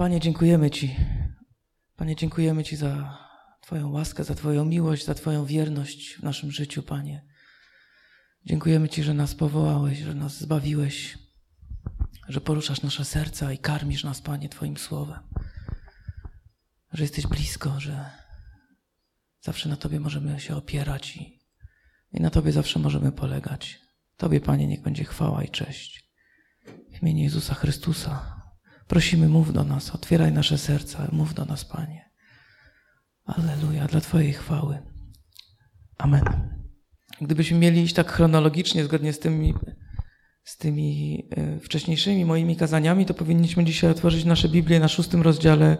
Panie, dziękujemy Ci. Panie, dziękujemy Ci za Twoją łaskę, za Twoją miłość, za Twoją wierność w naszym życiu, Panie. Dziękujemy Ci, że nas powołałeś, że nas zbawiłeś, że poruszasz nasze serca i karmisz nas, Panie, Twoim słowem. Że jesteś blisko, że zawsze na Tobie możemy się opierać i, i na Tobie zawsze możemy polegać. Tobie, Panie, niech będzie chwała i cześć. W imieniu Jezusa Chrystusa prosimy, mów do nas, otwieraj nasze serca, mów do nas, Panie. Alleluja, dla Twojej chwały. Amen. Gdybyśmy mieli iść tak chronologicznie, zgodnie z tymi, z tymi e, wcześniejszymi moimi kazaniami, to powinniśmy dzisiaj otworzyć nasze Biblię na szóstym rozdziale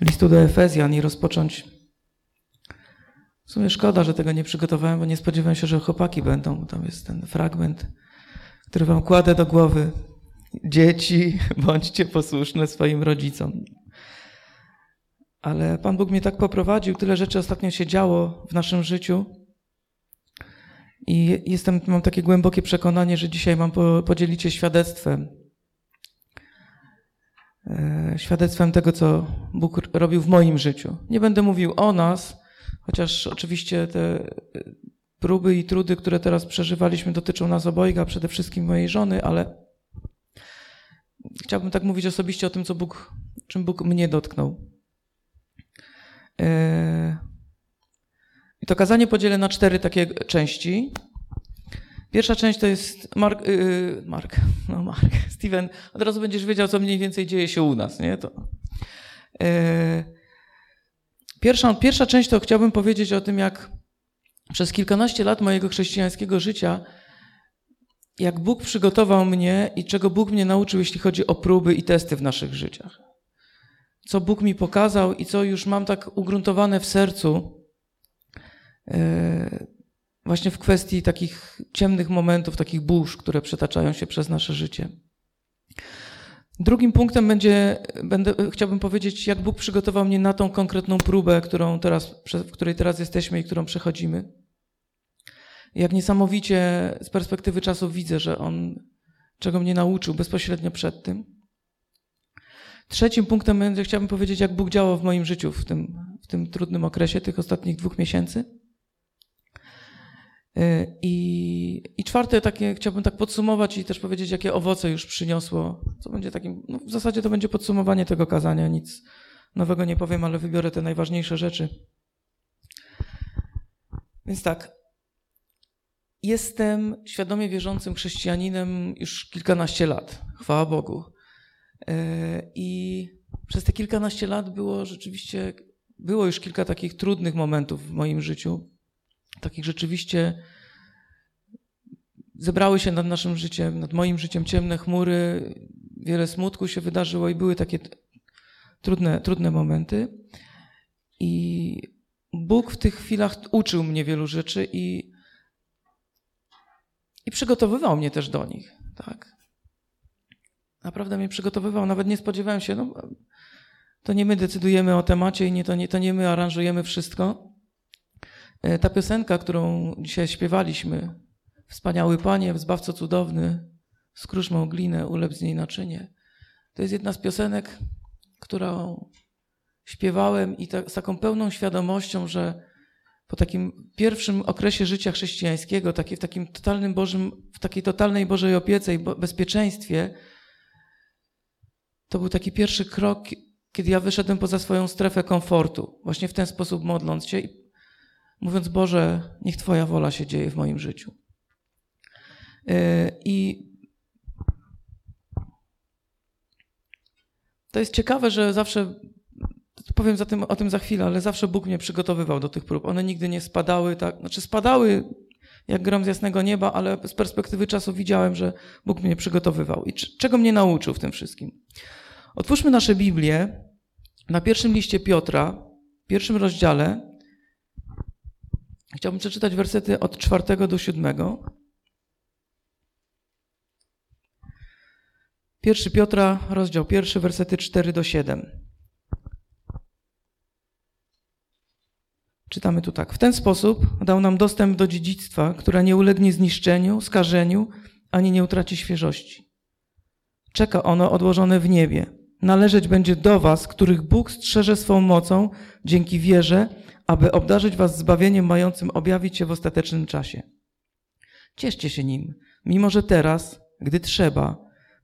listu do Efezjan i rozpocząć. W sumie szkoda, że tego nie przygotowałem, bo nie spodziewałem się, że chłopaki będą. Tam jest ten fragment, który wam kładę do głowy. Dzieci, bądźcie posłuszne swoim rodzicom. Ale Pan Bóg mnie tak poprowadził, tyle rzeczy ostatnio się działo w naszym życiu. I jestem, mam takie głębokie przekonanie, że dzisiaj mam podzielić się świadectwem. E, świadectwem tego, co Bóg robił w moim życiu. Nie będę mówił o nas, chociaż oczywiście te próby i trudy, które teraz przeżywaliśmy, dotyczą nas obojga, przede wszystkim mojej żony, ale chciałbym tak mówić osobiście o tym, co Bóg, czym Bóg mnie dotknął. E, I to kazanie podzielę na cztery takie części. Pierwsza część to jest Mark, yy, Mark, no Mark, Steven, od razu będziesz wiedział, co mniej więcej dzieje się u nas, nie? To, yy, pierwsza, pierwsza część to chciałbym powiedzieć o tym, jak przez kilkanaście lat mojego chrześcijańskiego życia, jak Bóg przygotował mnie i czego Bóg mnie nauczył, jeśli chodzi o próby i testy w naszych życiach. Co Bóg mi pokazał i co już mam tak ugruntowane w sercu, yy, właśnie w kwestii takich ciemnych momentów, takich burz, które przetaczają się przez nasze życie. Drugim punktem będzie, będę, chciałbym powiedzieć, jak Bóg przygotował mnie na tą konkretną próbę, którą teraz, w której teraz jesteśmy i którą przechodzimy. Jak niesamowicie z perspektywy czasu widzę, że On czego mnie nauczył bezpośrednio przed tym. Trzecim punktem będzie, chciałbym powiedzieć, jak Bóg działał w moim życiu w tym, w tym trudnym okresie, tych ostatnich dwóch miesięcy. Y, I, I czwarte takie, chciałbym tak podsumować i też powiedzieć, jakie owoce już przyniosło. Co będzie takim, no w zasadzie to będzie podsumowanie tego kazania, nic nowego nie powiem, ale wybiorę te najważniejsze rzeczy. Więc tak, jestem świadomie wierzącym chrześcijaninem już kilkanaście lat, chwała Bogu. Y, I przez te kilkanaście lat było rzeczywiście, było już kilka takich trudnych momentów w moim życiu takich rzeczywiście zebrały się nad naszym życiem, nad moim życiem ciemne chmury, wiele smutku się wydarzyło i były takie trudne, trudne momenty. I Bóg w tych chwilach uczył mnie wielu rzeczy i, i przygotowywał mnie też do nich. Tak. Naprawdę mnie przygotowywał, nawet nie spodziewałem się, no, to nie my decydujemy o temacie i nie, to, nie, to nie my aranżujemy wszystko. E, ta piosenka, którą dzisiaj śpiewaliśmy, Wspaniały Panie, Zbawco Cudowny, skróż mą glinę, ulep z niej naczynie, to jest jedna z piosenek, którą śpiewałem i tak, z taką pełną świadomością, że po takim pierwszym okresie życia chrześcijańskiego, taki, w takim totalnym Bożym, w takiej totalnej Bożej opiece i bezpieczeństwie, to był taki pierwszy krok, kiedy ja wyszedłem poza swoją strefę komfortu, właśnie w ten sposób modląc się mówiąc: Boże, niech Twoja wola się dzieje w moim życiu. E, I to jest ciekawe, że zawsze, powiem za tym, o tym za chwilę, ale zawsze Bóg mnie przygotowywał do tych prób. One nigdy nie spadały, tak, znaczy spadały jak grom z jasnego nieba, ale z perspektywy czasu widziałem, że Bóg mnie przygotowywał. I czego mnie nauczył w tym wszystkim? Otwórzmy nasze Biblię na pierwszym liście Piotra, pierwszym rozdziale, Chciałbym przeczytać wersety od czwartego do siódmego. Pierwszy Piotra, rozdział pierwszy, wersety 4 do 7. Czytamy tu tak. W ten sposób dał nam dostęp do dziedzictwa, które nie ulegnie zniszczeniu, skażeniu, ani nie utraci świeżości. Czeka ono odłożone w niebie, należeć będzie do was, których Bóg strzeże swą mocą dzięki wierze, aby obdarzyć was zbawieniem mającym objawić się w ostatecznym czasie. Cieszcie się nim, mimo że teraz, gdy trzeba,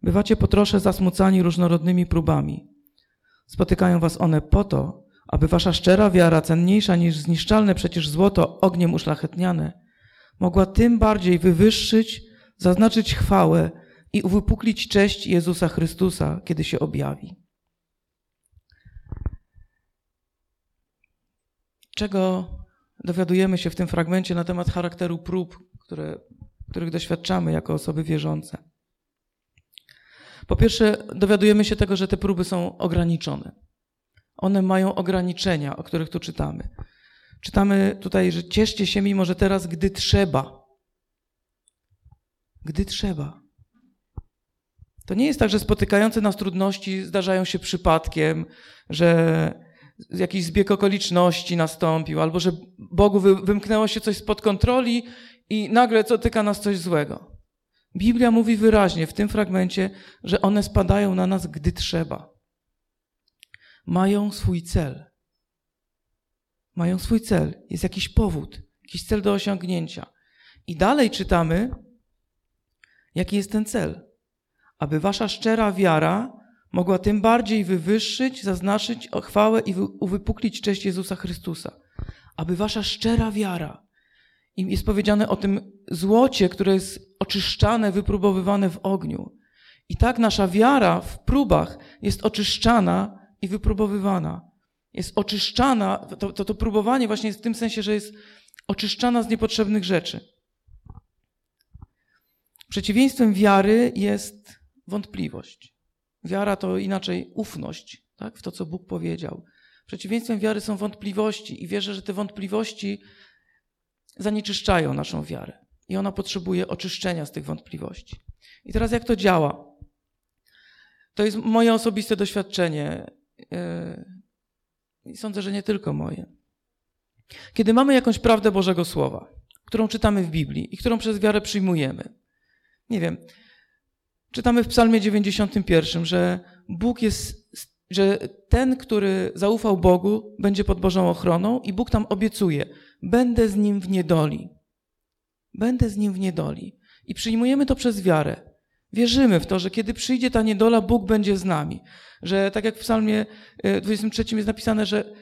bywacie po trosze zasmucani różnorodnymi próbami. Spotykają was one po to, aby wasza szczera wiara, cenniejsza niż zniszczalne przecież złoto ogniem uszlachetniane, mogła tym bardziej wywyższyć, zaznaczyć chwałę i uwypuklić cześć Jezusa Chrystusa, kiedy się objawi. Czego dowiadujemy się w tym fragmencie na temat charakteru prób, które, których doświadczamy jako osoby wierzące? Po pierwsze, dowiadujemy się tego, że te próby są ograniczone. One mają ograniczenia, o których tu czytamy. Czytamy tutaj, że cieszcie się, mimo że teraz, gdy trzeba. Gdy trzeba. To nie jest tak, że spotykające nas trudności zdarzają się przypadkiem, że jakiś zbieg okoliczności nastąpił, albo że Bogu wymknęło się coś spod kontroli i nagle dotyka nas coś złego. Biblia mówi wyraźnie w tym fragmencie, że one spadają na nas, gdy trzeba. Mają swój cel. Mają swój cel. Jest jakiś powód, jakiś cel do osiągnięcia. I dalej czytamy, jaki jest ten cel aby wasza szczera wiara mogła tym bardziej wywyższyć, zaznaczyć chwałę i uwypuklić cześć Jezusa Chrystusa. Aby wasza szczera wiara, i jest powiedziane o tym złocie, które jest oczyszczane, wypróbowywane w ogniu. I tak nasza wiara w próbach jest oczyszczana i wypróbowywana. Jest oczyszczana, to, to, to próbowanie właśnie jest w tym sensie, że jest oczyszczana z niepotrzebnych rzeczy. Przeciwieństwem wiary jest wątpliwość. Wiara to inaczej ufność tak, w to, co Bóg powiedział. Przeciwieństwem wiary są wątpliwości i wierzę, że te wątpliwości zanieczyszczają naszą wiarę i ona potrzebuje oczyszczenia z tych wątpliwości. I teraz jak to działa? To jest moje osobiste doświadczenie i sądzę, że nie tylko moje. Kiedy mamy jakąś prawdę Bożego Słowa, którą czytamy w Biblii i którą przez wiarę przyjmujemy, nie wiem, Czytamy w Psalmie 91, że Bóg jest, że ten, który zaufał Bogu, będzie pod Bożą ochroną i Bóg tam obiecuje: Będę z nim w niedoli. Będę z nim w niedoli. I przyjmujemy to przez wiarę. Wierzymy w to, że kiedy przyjdzie ta niedola, Bóg będzie z nami. Że tak jak w Psalmie 23 e, jest napisane, że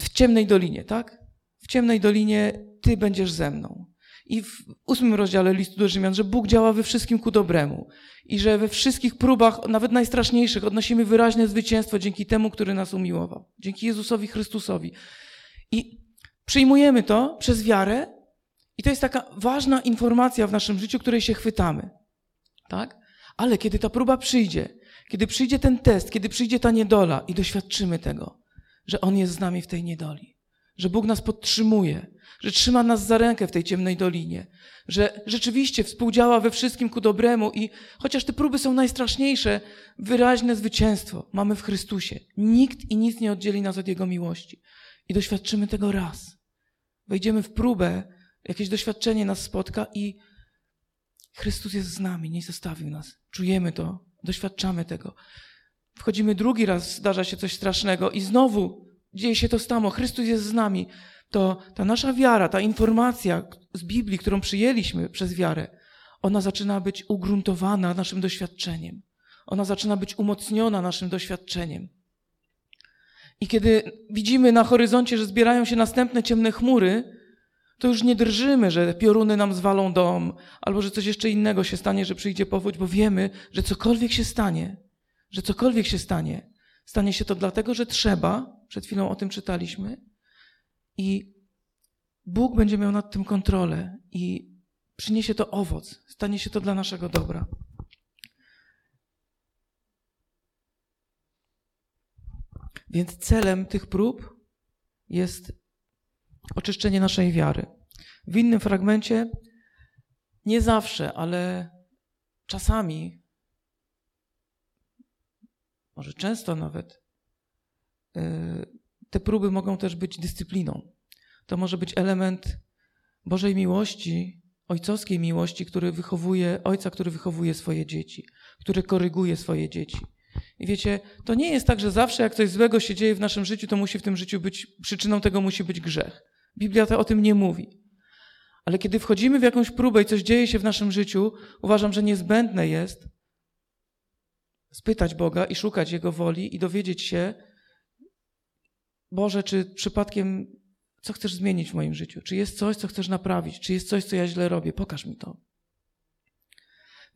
w ciemnej dolinie, tak? W ciemnej dolinie Ty będziesz ze mną i w ósmym rozdziale listu do Rzymian, że Bóg działa we wszystkim ku dobremu i że we wszystkich próbach, nawet najstraszniejszych, odnosimy wyraźne zwycięstwo dzięki temu, który nas umiłował, dzięki Jezusowi Chrystusowi. I przyjmujemy to przez wiarę i to jest taka ważna informacja w naszym życiu, której się chwytamy. Tak? Ale kiedy ta próba przyjdzie, kiedy przyjdzie ten test, kiedy przyjdzie ta niedola i doświadczymy tego, że On jest z nami w tej niedoli, że Bóg nas podtrzymuje, że trzyma nas za rękę w tej ciemnej dolinie, że rzeczywiście współdziała we wszystkim ku dobremu i chociaż te próby są najstraszniejsze, wyraźne zwycięstwo mamy w Chrystusie. Nikt i nic nie oddzieli nas od Jego miłości. I doświadczymy tego raz. Wejdziemy w próbę, jakieś doświadczenie nas spotka i Chrystus jest z nami, nie zostawił nas. Czujemy to, doświadczamy tego. Wchodzimy drugi raz, zdarza się coś strasznego i znowu dzieje się to samo. Chrystus jest z nami to ta nasza wiara, ta informacja z Biblii, którą przyjęliśmy przez wiarę, ona zaczyna być ugruntowana naszym doświadczeniem. Ona zaczyna być umocniona naszym doświadczeniem. I kiedy widzimy na horyzoncie, że zbierają się następne ciemne chmury, to już nie drżymy, że pioruny nam zwalą dom, albo że coś jeszcze innego się stanie, że przyjdzie powódź, bo wiemy, że cokolwiek się stanie, że cokolwiek się stanie, stanie się to dlatego, że trzeba, przed chwilą o tym czytaliśmy, i Bóg będzie miał nad tym kontrolę i przyniesie to owoc, stanie się to dla naszego dobra. Więc celem tych prób jest oczyszczenie naszej wiary. W innym fragmencie, nie zawsze, ale czasami, może często nawet, yy, te próby mogą też być dyscypliną. To może być element Bożej miłości, ojcowskiej miłości, który wychowuje, ojca, który wychowuje swoje dzieci, który koryguje swoje dzieci. I wiecie, to nie jest tak, że zawsze jak coś złego się dzieje w naszym życiu, to musi w tym życiu być, przyczyną tego musi być grzech. Biblia to o tym nie mówi. Ale kiedy wchodzimy w jakąś próbę i coś dzieje się w naszym życiu, uważam, że niezbędne jest spytać Boga i szukać Jego woli i dowiedzieć się, Boże, czy przypadkiem, co chcesz zmienić w moim życiu? Czy jest coś, co chcesz naprawić? Czy jest coś, co ja źle robię? Pokaż mi to.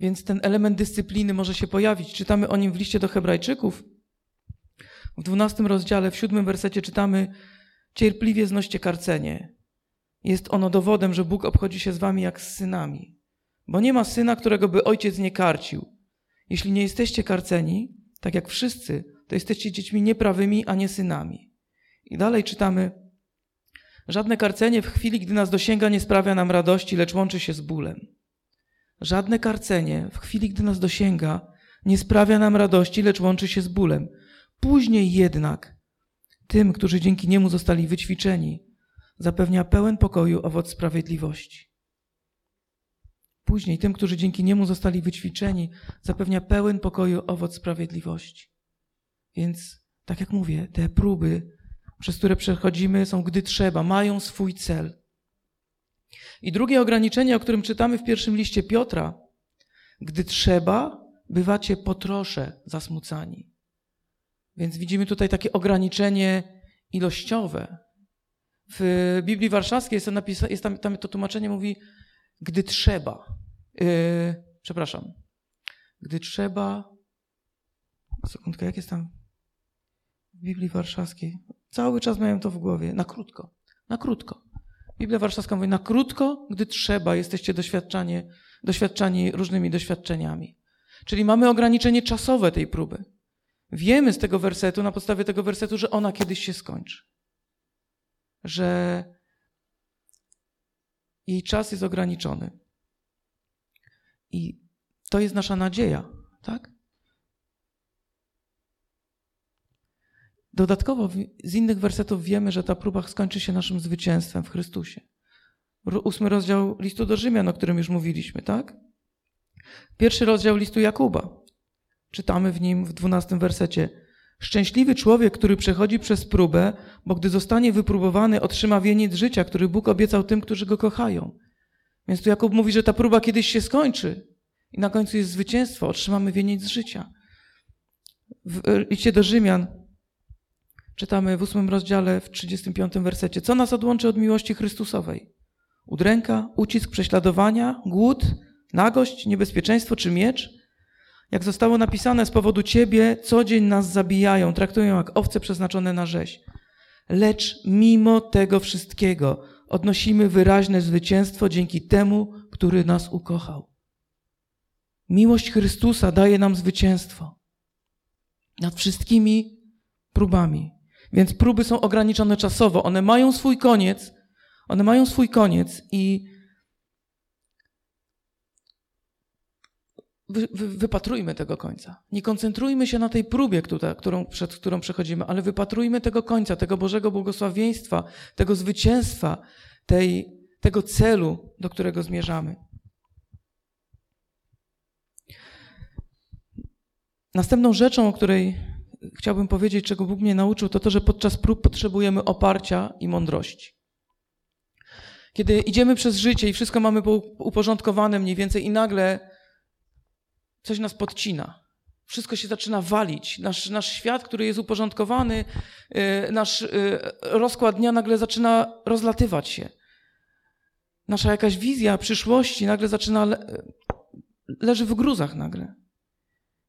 Więc ten element dyscypliny może się pojawić. Czytamy o nim w liście do Hebrajczyków. W dwunastym rozdziale, w siódmym wersecie czytamy: Cierpliwie znoście karcenie. Jest ono dowodem, że Bóg obchodzi się z wami jak z synami. Bo nie ma syna, którego by ojciec nie karcił. Jeśli nie jesteście karceni, tak jak wszyscy, to jesteście dziećmi nieprawymi, a nie synami. I dalej czytamy: Żadne karcenie w chwili, gdy nas dosięga, nie sprawia nam radości, lecz łączy się z bólem. Żadne karcenie w chwili, gdy nas dosięga, nie sprawia nam radości, lecz łączy się z bólem. Później jednak tym, którzy dzięki niemu zostali wyćwiczeni, zapewnia pełen pokoju owoc sprawiedliwości. Później tym, którzy dzięki niemu zostali wyćwiczeni, zapewnia pełen pokoju owoc sprawiedliwości. Więc, tak jak mówię, te próby, przez które przechodzimy, są gdy trzeba, mają swój cel. I drugie ograniczenie, o którym czytamy w pierwszym liście Piotra, gdy trzeba, bywacie po trosze zasmucani. Więc widzimy tutaj takie ograniczenie ilościowe. W Biblii Warszawskiej jest, napisa- jest tam, tam, to tłumaczenie mówi, gdy trzeba. Yy, przepraszam. Gdy trzeba. Sekundkę, jak jest tam w Biblii Warszawskiej? Cały czas miałem to w głowie. Na krótko. Na krótko. Biblia Warszawska mówi, na krótko, gdy trzeba, jesteście doświadczani, doświadczani różnymi doświadczeniami. Czyli mamy ograniczenie czasowe tej próby. Wiemy z tego wersetu, na podstawie tego wersetu, że ona kiedyś się skończy. Że jej czas jest ograniczony. I to jest nasza nadzieja, tak? Dodatkowo z innych wersetów wiemy, że ta próba skończy się naszym zwycięstwem w Chrystusie. Ósmy rozdział listu do Rzymian, o którym już mówiliśmy, tak? Pierwszy rozdział listu Jakuba. Czytamy w nim w dwunastym wersecie. Szczęśliwy człowiek, który przechodzi przez próbę, bo gdy zostanie wypróbowany, otrzyma wieniec życia, który Bóg obiecał tym, którzy go kochają. Więc tu Jakub mówi, że ta próba kiedyś się skończy i na końcu jest zwycięstwo, otrzymamy wieniec życia. W liście do Rzymian Czytamy w ósmym rozdziale, w 35 wersecie. Co nas odłączy od miłości Chrystusowej? Udręka, ucisk, prześladowania, głód, nagość, niebezpieczeństwo czy miecz? Jak zostało napisane, z powodu Ciebie co dzień nas zabijają, traktują jak owce przeznaczone na rzeź. Lecz mimo tego wszystkiego odnosimy wyraźne zwycięstwo dzięki temu, który nas ukochał. Miłość Chrystusa daje nam zwycięstwo nad wszystkimi próbami. Więc próby są ograniczone czasowo, one mają swój koniec, one mają swój koniec i wy, wy, wypatrujmy tego końca. Nie koncentrujmy się na tej próbie, którą, przed którą przechodzimy, ale wypatrujmy tego końca, tego Bożego błogosławieństwa, tego zwycięstwa, tej, tego celu, do którego zmierzamy. Następną rzeczą, o której chciałbym powiedzieć, czego Bóg mnie nauczył, to to, że podczas prób potrzebujemy oparcia i mądrości. Kiedy idziemy przez życie i wszystko mamy uporządkowane mniej więcej i nagle coś nas podcina. Wszystko się zaczyna walić. Nasz, nasz świat, który jest uporządkowany, y, nasz y, rozkład dnia nagle zaczyna rozlatywać się. Nasza jakaś wizja przyszłości nagle zaczyna, le, leży w gruzach nagle.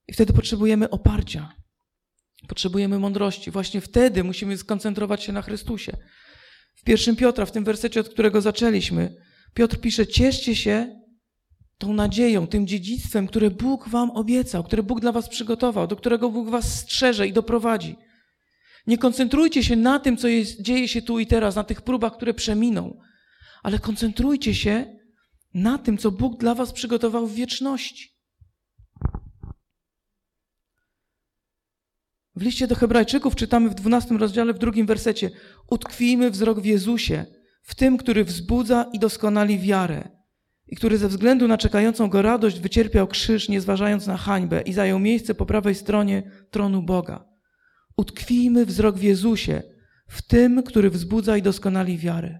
I wtedy potrzebujemy oparcia. Potrzebujemy mądrości. Właśnie wtedy musimy skoncentrować się na Chrystusie. W pierwszym Piotra, w tym wersecie, od którego zaczęliśmy, Piotr pisze: Cieszcie się tą nadzieją, tym dziedzictwem, które Bóg wam obiecał, które Bóg dla was przygotował, do którego Bóg was strzeże i doprowadzi. Nie koncentrujcie się na tym, co jest, dzieje się tu i teraz, na tych próbach, które przeminą, ale koncentrujcie się na tym, co Bóg dla was przygotował w wieczności. W liście do Hebrajczyków czytamy w 12 rozdziale, w drugim wersecie: Utkwijmy wzrok w Jezusie, w tym, który wzbudza i doskonali wiarę. I który ze względu na czekającą go radość wycierpiał krzyż, nie zważając na hańbę i zajął miejsce po prawej stronie tronu Boga. Utkwijmy wzrok w Jezusie, w tym, który wzbudza i doskonali wiarę.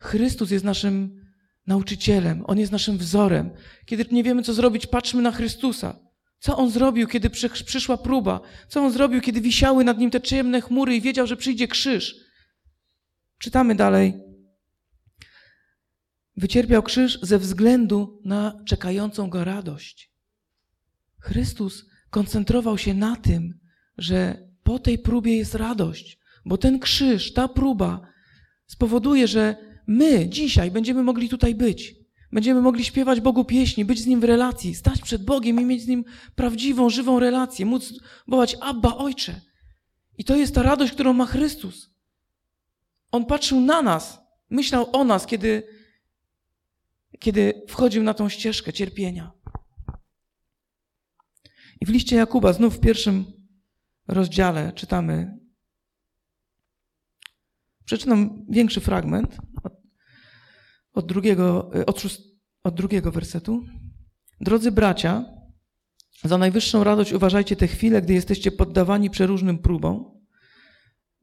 Chrystus jest naszym nauczycielem, On jest naszym wzorem. Kiedy nie wiemy, co zrobić, patrzmy na Chrystusa. Co On zrobił, kiedy przyszła próba? Co On zrobił, kiedy wisiały nad Nim te ciemne chmury i wiedział, że przyjdzie krzyż? Czytamy dalej. Wycierpiał krzyż ze względu na czekającą go radość. Chrystus koncentrował się na tym, że po tej próbie jest radość, bo ten krzyż, ta próba spowoduje, że my dzisiaj będziemy mogli tutaj być. Będziemy mogli śpiewać Bogu pieśni, być z Nim w relacji, stać przed Bogiem i mieć z Nim prawdziwą, żywą relację, móc wołać Abba, Ojcze. I to jest ta radość, którą ma Chrystus. On patrzył na nas, myślał o nas, kiedy, kiedy wchodził na tą ścieżkę cierpienia. I w liście Jakuba, znów w pierwszym rozdziale czytamy, przeczytam większy fragment od, od drugiego, od, szóst, od drugiego wersetu. Drodzy bracia, za najwyższą radość uważajcie te chwile, gdy jesteście poddawani przeróżnym próbom.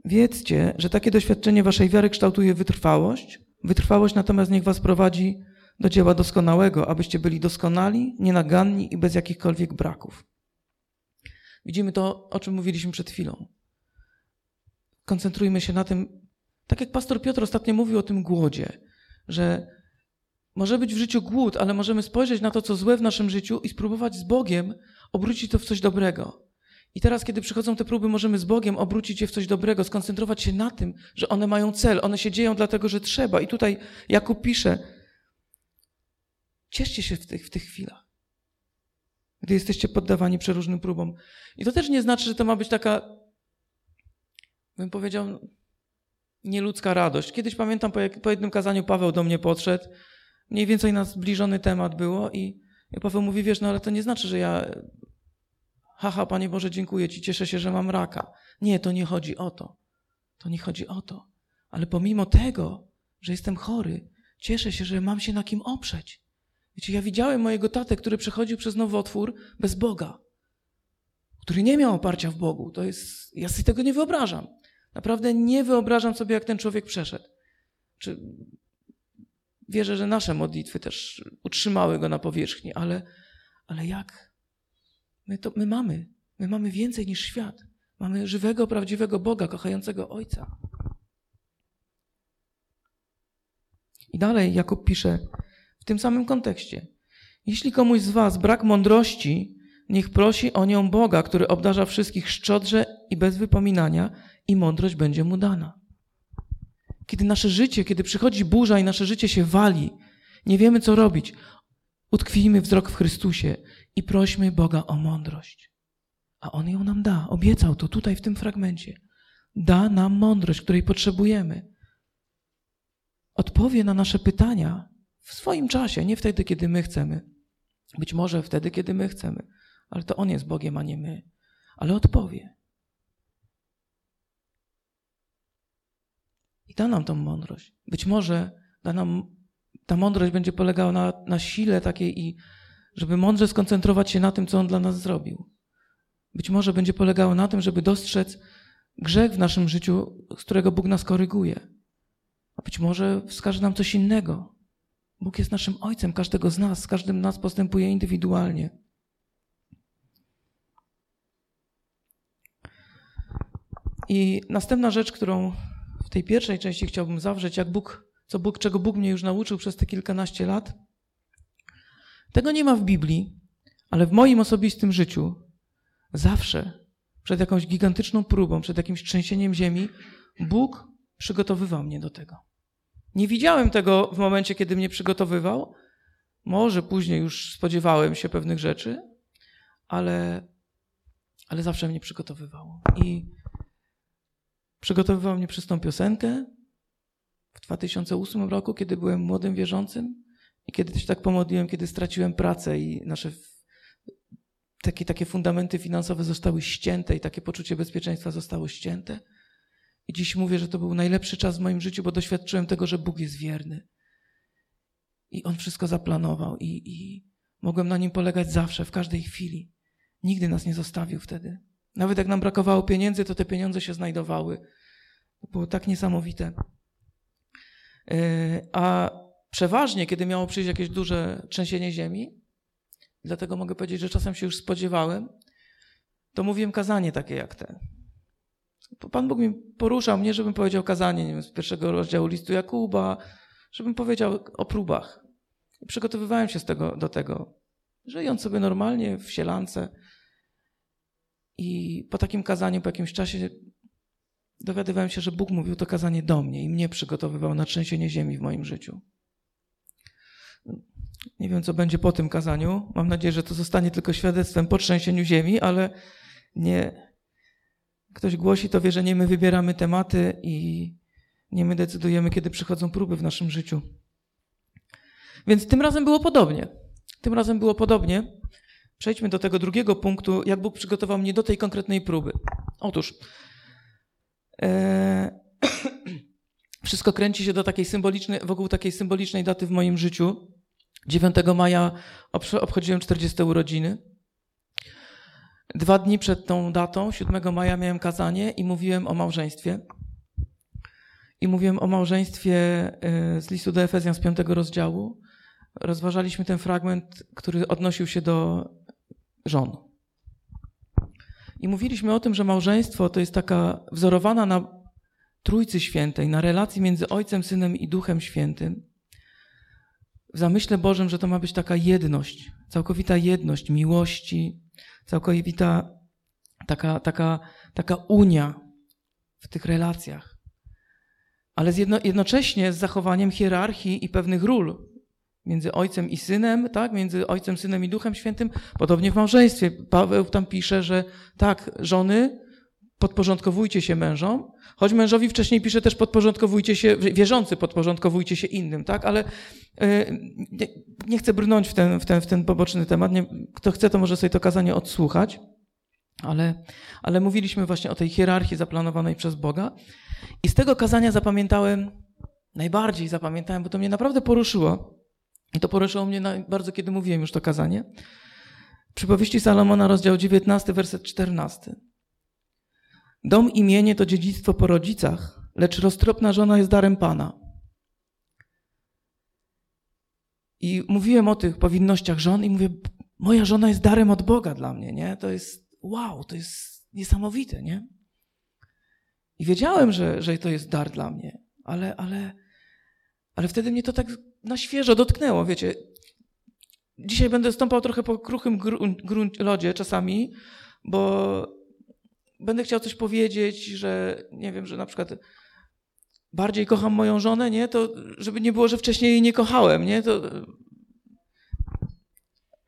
Wiedzcie, że takie doświadczenie waszej wiary kształtuje wytrwałość. Wytrwałość natomiast niech was prowadzi do dzieła doskonałego, abyście byli doskonali, nienaganni i bez jakichkolwiek braków. Widzimy to, o czym mówiliśmy przed chwilą. Koncentrujmy się na tym, tak jak pastor Piotr ostatnio mówił o tym głodzie, że może być w życiu głód, ale możemy spojrzeć na to, co złe w naszym życiu i spróbować z Bogiem obrócić to w coś dobrego. I teraz, kiedy przychodzą te próby, możemy z Bogiem obrócić je w coś dobrego, skoncentrować się na tym, że one mają cel, one się dzieją dlatego, że trzeba. I tutaj Jakub pisze, cieszcie się w tych, w tych chwilach gdy jesteście poddawani przeróżnym próbom. I to też nie znaczy, że to ma być taka, bym powiedział, nieludzka radość. Kiedyś pamiętam, po, jak, po jednym kazaniu Paweł do mnie podszedł, mniej więcej na zbliżony temat było i, Paweł mówi, wiesz, no ale to nie znaczy, że ja haha, Panie Boże, dziękuję Ci, cieszę się, że mam raka. Nie, to nie chodzi o to. To nie chodzi o to. Ale pomimo tego, że jestem chory, cieszę się, że mam się na kim oprzeć. Wiecie, ja widziałem mojego tatę, który przechodził przez nowotwór bez Boga, który nie miał oparcia w Bogu. To jest, ja sobie tego nie wyobrażam. Naprawdę nie wyobrażam sobie, jak ten człowiek przeszedł. Czy wierzę, że nasze modlitwy też utrzymały go na powierzchni, ale, ale jak? My, to, my mamy. My mamy więcej niż świat. Mamy żywego, prawdziwego Boga, kochającego Ojca. I dalej Jakub pisze, w tym samym kontekście. Jeśli komuś z Was brak mądrości, niech prosi o nią Boga, który obdarza wszystkich szczodrze i bez wypominania, i mądrość będzie mu dana. Kiedy nasze życie, kiedy przychodzi burza i nasze życie się wali, nie wiemy co robić, utkwijmy wzrok w Chrystusie i prośmy Boga o mądrość. A On ją nam da. Obiecał to tutaj w tym fragmencie. Da nam mądrość, której potrzebujemy. Odpowie na nasze pytania, w swoim czasie, nie wtedy, kiedy my chcemy. Być może wtedy, kiedy my chcemy, ale to On jest Bogiem, a nie my. Ale odpowie. I da nam tą mądrość. Być może da nam, ta mądrość będzie polegała na, na sile takiej i żeby mądrze skoncentrować się na tym, co On dla nas zrobił. Być może będzie polegało na tym, żeby dostrzec grzech w naszym życiu, z którego Bóg nas koryguje. A być może wskaże nam coś innego, Bóg jest naszym Ojcem każdego z nas, z każdym nas postępuje indywidualnie. I następna rzecz, którą w tej pierwszej części chciałbym zawrzeć, jak Bóg, co Bóg, czego Bóg mnie już nauczył przez te kilkanaście lat. Tego nie ma w Biblii, ale w moim osobistym życiu zawsze przed jakąś gigantyczną próbą, przed jakimś trzęsieniem ziemi, Bóg przygotowywał mnie do tego. Nie widziałem tego w momencie, kiedy mnie przygotowywał. Może później już spodziewałem się pewnych rzeczy, ale, ale zawsze mnie przygotowywał. I przygotowywał mnie przez tą piosenkę w 2008 roku, kiedy byłem młodym wierzącym i kiedy się tak pomodliłem, kiedy straciłem pracę i nasze takie, takie fundamenty finansowe zostały ścięte i takie poczucie bezpieczeństwa zostało ścięte. I dziś mówię, że to był najlepszy czas w moim życiu, bo doświadczyłem tego, że Bóg jest wierny. I on wszystko zaplanował i, i mogłem na nim polegać zawsze, w każdej chwili. Nigdy nas nie zostawił wtedy. Nawet jak nam brakowało pieniędzy, to te pieniądze się znajdowały. To było tak niesamowite. E, a przeważnie, kiedy miało przyjść jakieś duże trzęsienie ziemi, dlatego mogę powiedzieć, że czasem się już spodziewałem, to mówiłem kazanie takie jak te. Pan Bóg mi poruszał mnie, żebym powiedział kazanie nie wiem, z pierwszego rozdziału listu Jakuba, żebym powiedział o próbach. I przygotowywałem się z tego, do tego, żyjąc sobie normalnie w sielance. I po takim kazaniu, po jakimś czasie dowiadywałem się, że Bóg mówił to kazanie do mnie i mnie przygotowywał na trzęsienie ziemi w moim życiu. Nie wiem, co będzie po tym kazaniu. Mam nadzieję, że to zostanie tylko świadectwem po trzęsieniu ziemi, ale nie. Ktoś głosi, to wie, że nie my wybieramy tematy i nie my decydujemy, kiedy przychodzą próby w naszym życiu. Więc tym razem było podobnie. Tym razem było podobnie. Przejdźmy do tego drugiego punktu, jak Bóg przygotował mnie do tej konkretnej próby. Otóż, e, wszystko kręci się do takiej symbolicznej, wokół takiej symbolicznej daty w moim życiu. 9 maja obchodziłem 40 urodziny. Dwa dni przed tą datą, 7 maja, miałem kazanie i mówiłem o małżeństwie. I mówiłem o małżeństwie e, z listu do Efezjan z 5 rozdziału. Rozważaliśmy ten fragment, który odnosił się do żon. I mówiliśmy o tym, że małżeństwo to jest taka wzorowana na Trójcy Świętej, na relacji między Ojcem, Synem i Duchem Świętym. W zamyśle Bożym, że to ma być taka jedność, całkowita jedność miłości, całkowita taka, taka, taka unia w tych relacjach. Ale jedno, jednocześnie z zachowaniem hierarchii i pewnych ról między ojcem i synem, tak? Między ojcem, synem i duchem świętym. Podobnie w małżeństwie. Paweł tam pisze, że tak, żony, podporządkowujcie się mężom, choć mężowi wcześniej pisze też podporządkowujcie się, wierzący podporządkowujcie się innym, tak? Ale yy, nie, nie, chcę brnąć w ten, w ten, w ten poboczny temat. Nie, kto chce, to może sobie to kazanie odsłuchać. Ale, ale mówiliśmy właśnie o tej hierarchii zaplanowanej przez Boga. I z tego kazania zapamiętałem, najbardziej zapamiętałem, bo to mnie naprawdę poruszyło. I to poruszyło mnie bardzo, kiedy mówiłem już to kazanie. Przypowieści Salomona, rozdział 19, werset 14. Dom imienie to dziedzictwo po rodzicach, lecz roztropna żona jest darem Pana. I mówiłem o tych powinnościach żon i mówię, moja żona jest darem od Boga dla mnie, nie? To jest wow, to jest niesamowite, nie? I wiedziałem, że, że to jest dar dla mnie, ale, ale, ale wtedy mnie to tak na świeżo dotknęło, wiecie. Dzisiaj będę stąpał trochę po kruchym grunt, lodzie czasami, bo będę chciał coś powiedzieć, że nie wiem, że na przykład bardziej kocham moją żonę, nie? To żeby nie było, że wcześniej jej nie kochałem, nie? To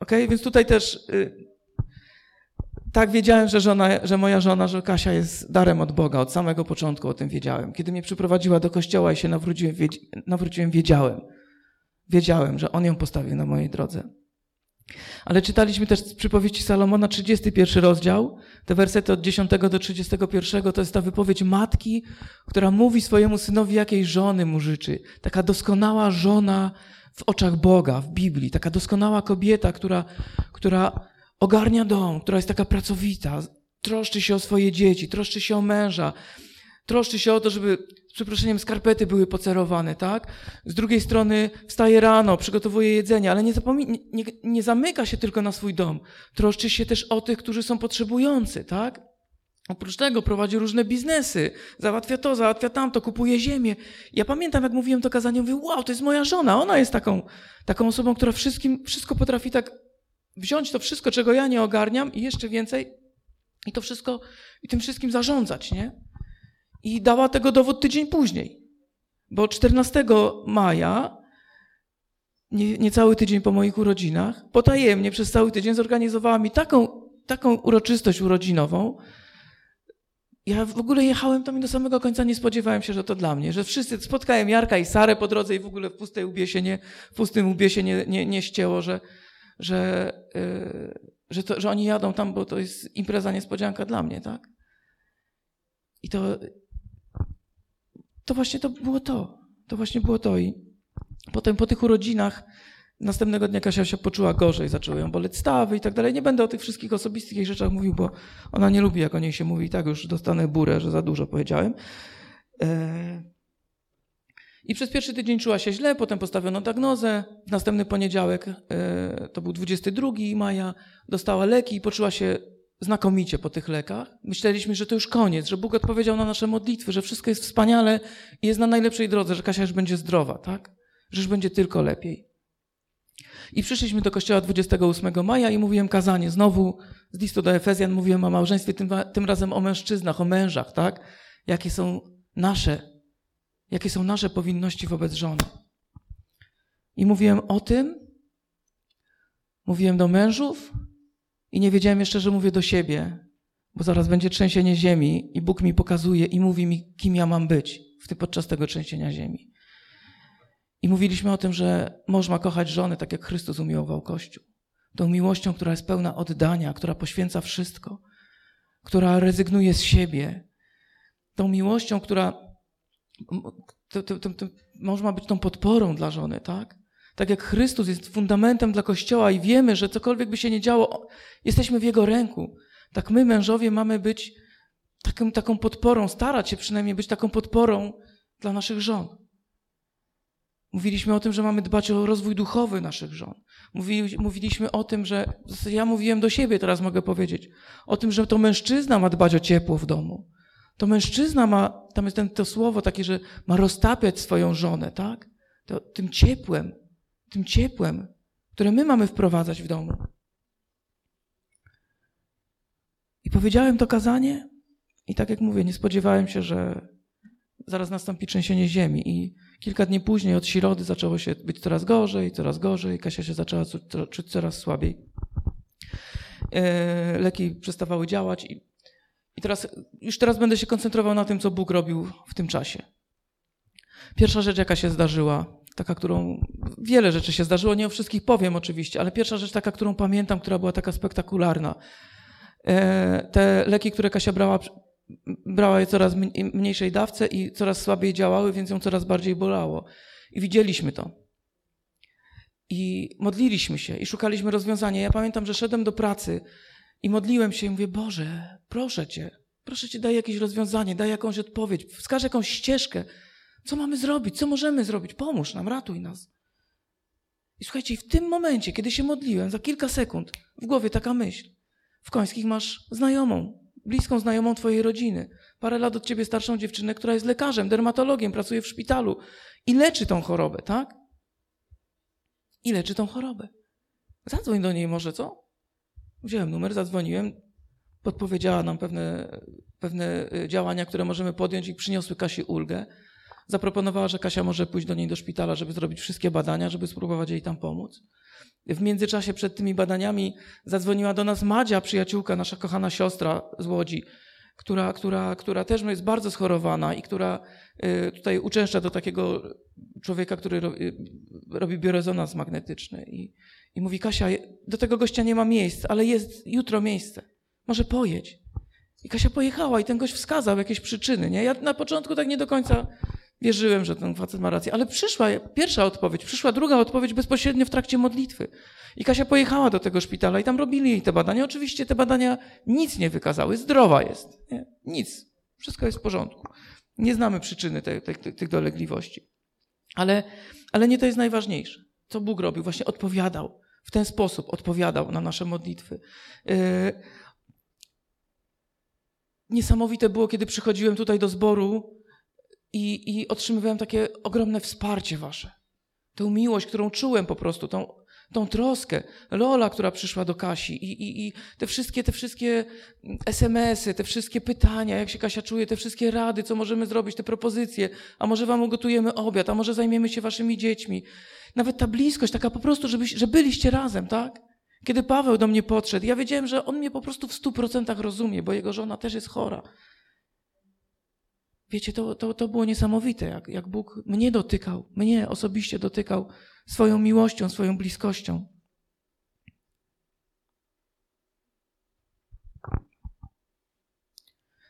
Okej, okay? więc tutaj też y, tak wiedziałem, że, żona, że moja żona, że Kasia jest darem od Boga. Od samego początku o tym wiedziałem. Kiedy mnie przyprowadziła do kościoła i się nawróciłem, nawróciłem wiedziałem. Wiedziałem, że On ją postawił na mojej drodze. Ale czytaliśmy też z przypowieści Salomona 31 rozdział, te wersety od 10 do 31, to jest ta wypowiedź matki, która mówi swojemu synowi, jakiej żony mu życzy. Taka doskonała żona w oczach Boga, w Biblii, taka doskonała kobieta, która, która ogarnia dom, która jest taka pracowita, troszczy się o swoje dzieci, troszczy się o męża, troszczy się o to, żeby z przeproszeniem skarpety były pocerowane, tak? Z drugiej strony wstaje rano, przygotowuje jedzenie, ale nie, zapomina, nie, nie zamyka się tylko na swój dom. Troszczy się też o tych, którzy są potrzebujący, tak? Oprócz tego prowadzi różne biznesy, załatwia to, załatwia tamto, kupuje ziemię. Ja pamiętam, jak mówiłem to kazanie, mówię, wow, to jest moja żona, ona jest taką, taką osobą, która wszystkim, wszystko potrafi tak wziąć to wszystko, czego ja nie ogarniam i jeszcze więcej i to wszystko, i tym wszystkim zarządzać, nie? I dała tego dowód tydzień później. Bo 14 maja, nie, niecały tydzień po moich urodzinach, potajemnie przez cały tydzień zorganizowała mi taką, taką uroczystość urodzinową. Ja w ogóle jechałem tam i do samego końca nie spodziewałem się, że to dla mnie, że wszyscy spotkałem Jarka i Sarę po drodze i w ogóle w pustej łbie się nie, w pustym łbie się nie, nie, nie ścięło, że, że, yy, że, to, że oni jadą tam, bo to jest impreza niespodzianka dla mnie, tak? I to, to właśnie to było to. To właśnie było to. I Potem po tych urodzinach następnego dnia Kasia się poczuła gorzej, zaczęły ją boleć stawy i tak dalej. Nie będę o tych wszystkich osobistych rzeczach mówił, bo ona nie lubi, jak o niej się mówi. I tak już dostanę burę, że za dużo powiedziałem. E, I przez pierwszy tydzień czuła się źle, potem postawiono diagnozę. W następny poniedziałek, e, to był 22 maja, dostała leki i poczuła się znakomicie po tych lekach. Myśleliśmy, że to już koniec, że Bóg odpowiedział na nasze modlitwy, że wszystko jest wspaniale i jest na najlepszej drodze, że Kasia już będzie zdrowa, tak? Że już będzie tylko lepiej. I przyszliśmy do kościoła 28 maja i mówiłem kazanie. Znowu z listu do Efezjan mówiłem o małżeństwie, tym, tym razem o mężczyznach, o mężach, tak? Jakie są nasze, jakie są nasze powinności wobec żony. I mówiłem o tym, mówiłem do mężów i nie wiedziałem jeszcze, że mówię do siebie, bo zaraz będzie trzęsienie ziemi i Bóg mi pokazuje i mówi mi, kim ja mam być w tym, podczas tego trzęsienia ziemi. I mówiliśmy o tym, że mąż ma kochać żonę tak, jak Chrystus umiłował Kościół. Tą miłością, która jest pełna oddania, która poświęca wszystko, która rezygnuje z siebie. Tą miłością, która. To, to, to, mąż ma być tą podporą dla żony, tak? Tak jak Chrystus jest fundamentem dla Kościoła i wiemy, że cokolwiek by się nie działo, jesteśmy w Jego ręku. Tak my, mężowie, mamy być taką, taką podporą, starać się przynajmniej być taką podporą dla naszych żon. Mówiliśmy o tym, że mamy dbać o rozwój duchowy naszych żon. mówiliśmy o tym, że ja mówiłem do siebie, teraz mogę powiedzieć, o tym, że to mężczyzna ma dbać o ciepło w domu. To mężczyzna ma, tam jest ten, to słowo takie, że ma roztapiać swoją żonę, tak? To, tym ciepłem, tym ciepłem, które my mamy wprowadzać w domu. I powiedziałem to kazanie, i tak jak mówię, nie spodziewałem się, że zaraz nastąpi trzęsienie ziemi. I kilka dni później, od środy, zaczęło się być coraz gorzej, coraz gorzej. Kasia się zaczęła czuć coraz słabiej. E, leki przestawały działać i, i teraz, już teraz będę się koncentrował na tym, co Bóg robił w tym czasie. Pierwsza rzecz, jaka się zdarzyła, taka, którą wiele rzeczy się zdarzyło, nie o wszystkich powiem oczywiście, ale pierwsza rzecz taka, którą pamiętam, która była taka spektakularna. E, te leki, które Kasia brała brała je coraz mniejszej dawce i coraz słabiej działały, więc ją coraz bardziej bolało. I widzieliśmy to. I modliliśmy się i szukaliśmy rozwiązania. Ja pamiętam, że szedłem do pracy i modliłem się i mówię, Boże, proszę Cię, proszę Cię, daj jakieś rozwiązanie, daj jakąś odpowiedź, wskaż jakąś ścieżkę. Co mamy zrobić? Co możemy zrobić? Pomóż nam, ratuj nas. I słuchajcie, w tym momencie, kiedy się modliłem, za kilka sekund, w głowie taka myśl. W Końskich masz znajomą, bliską znajomą twojej rodziny, parę lat od ciebie starszą dziewczynę, która jest lekarzem, dermatologiem, pracuje w szpitalu i leczy tą chorobę, tak? I leczy tą chorobę. Zadzwoń do niej może, co? Wziąłem numer, zadzwoniłem, podpowiedziała nam pewne, pewne y, działania, które możemy podjąć i przyniosły Kasi ulgę. Zaproponowała, że Kasia może pójść do niej do szpitala, żeby zrobić wszystkie badania, żeby spróbować jej tam pomóc. W międzyczasie przed tymi badaniami zadzwoniła do nas Madzia, przyjaciółka, nasza kochana siostra z Łodzi, która, która, która też jest bardzo schorowana i która y, tutaj uczęszcza do takiego człowieka, który y, robi biorezonans magnetyczny. I, I mówi, Kasia, do tego gościa nie ma miejsc, ale jest jutro miejsce. Może pojedź. I Kasia pojechała i ten gość wskazał jakieś przyczyny. Nie? Ja na początku tak nie do końca Wierzyłem, że ten facet ma rację, ale przyszła pierwsza odpowiedź, przyszła druga odpowiedź bezpośrednio w trakcie modlitwy. I Kasia pojechała do tego szpitala i tam robili jej te badania. Oczywiście te badania nic nie wykazały, zdrowa jest. Nie? Nic. Wszystko jest w porządku. Nie znamy przyczyny te, te, te, tych dolegliwości. Ale, ale nie to jest najważniejsze. Co Bóg robił? Właśnie odpowiadał. W ten sposób odpowiadał na nasze modlitwy. Yy... Niesamowite było, kiedy przychodziłem tutaj do zboru i, i otrzymywałem takie ogromne wsparcie wasze. Tę miłość, którą czułem po prostu, tą, tą troskę. Lola, która przyszła do Kasi i, i, i te wszystkie, te wszystkie SMS-y, te wszystkie pytania, jak się Kasia czuje, te wszystkie rady, co możemy zrobić, te propozycje, a może wam ugotujemy obiad, a może zajmiemy się waszymi dziećmi. Nawet ta bliskość, taka po prostu, żeby, że byliście razem, tak? Kiedy Paweł do mnie podszedł, ja wiedziałem, że on mnie po prostu w stu procentach rozumie, bo jego żona też jest chora. Wiecie, to, to, to było niesamowite, jak, jak Bóg mnie dotykał, mnie osobiście dotykał swoją miłością, swoją bliskością.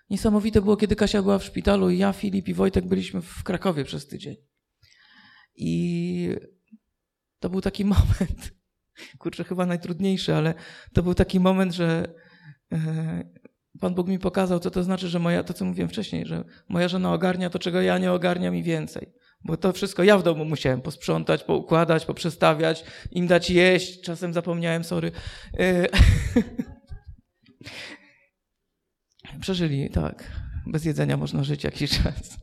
Niesamowite było, kiedy Kasia była w szpitalu i ja, Filip i Wojtek byliśmy w Krakowie przez tydzień. I to był taki moment, kurczę, chyba najtrudniejszy, ale to był taki moment, że e, Pan Bóg mi pokazał, co to znaczy, że moja, to co mówiłem wcześniej, że moja żona ogarnia to, czego ja nie ogarniam i więcej. Bo to wszystko ja w domu musiałem posprzątać, poukładać, poprzestawiać, im dać jeść. Czasem zapomniałem, sorry. E, Przeżyli, tak. Bez jedzenia można żyć jakiś czas.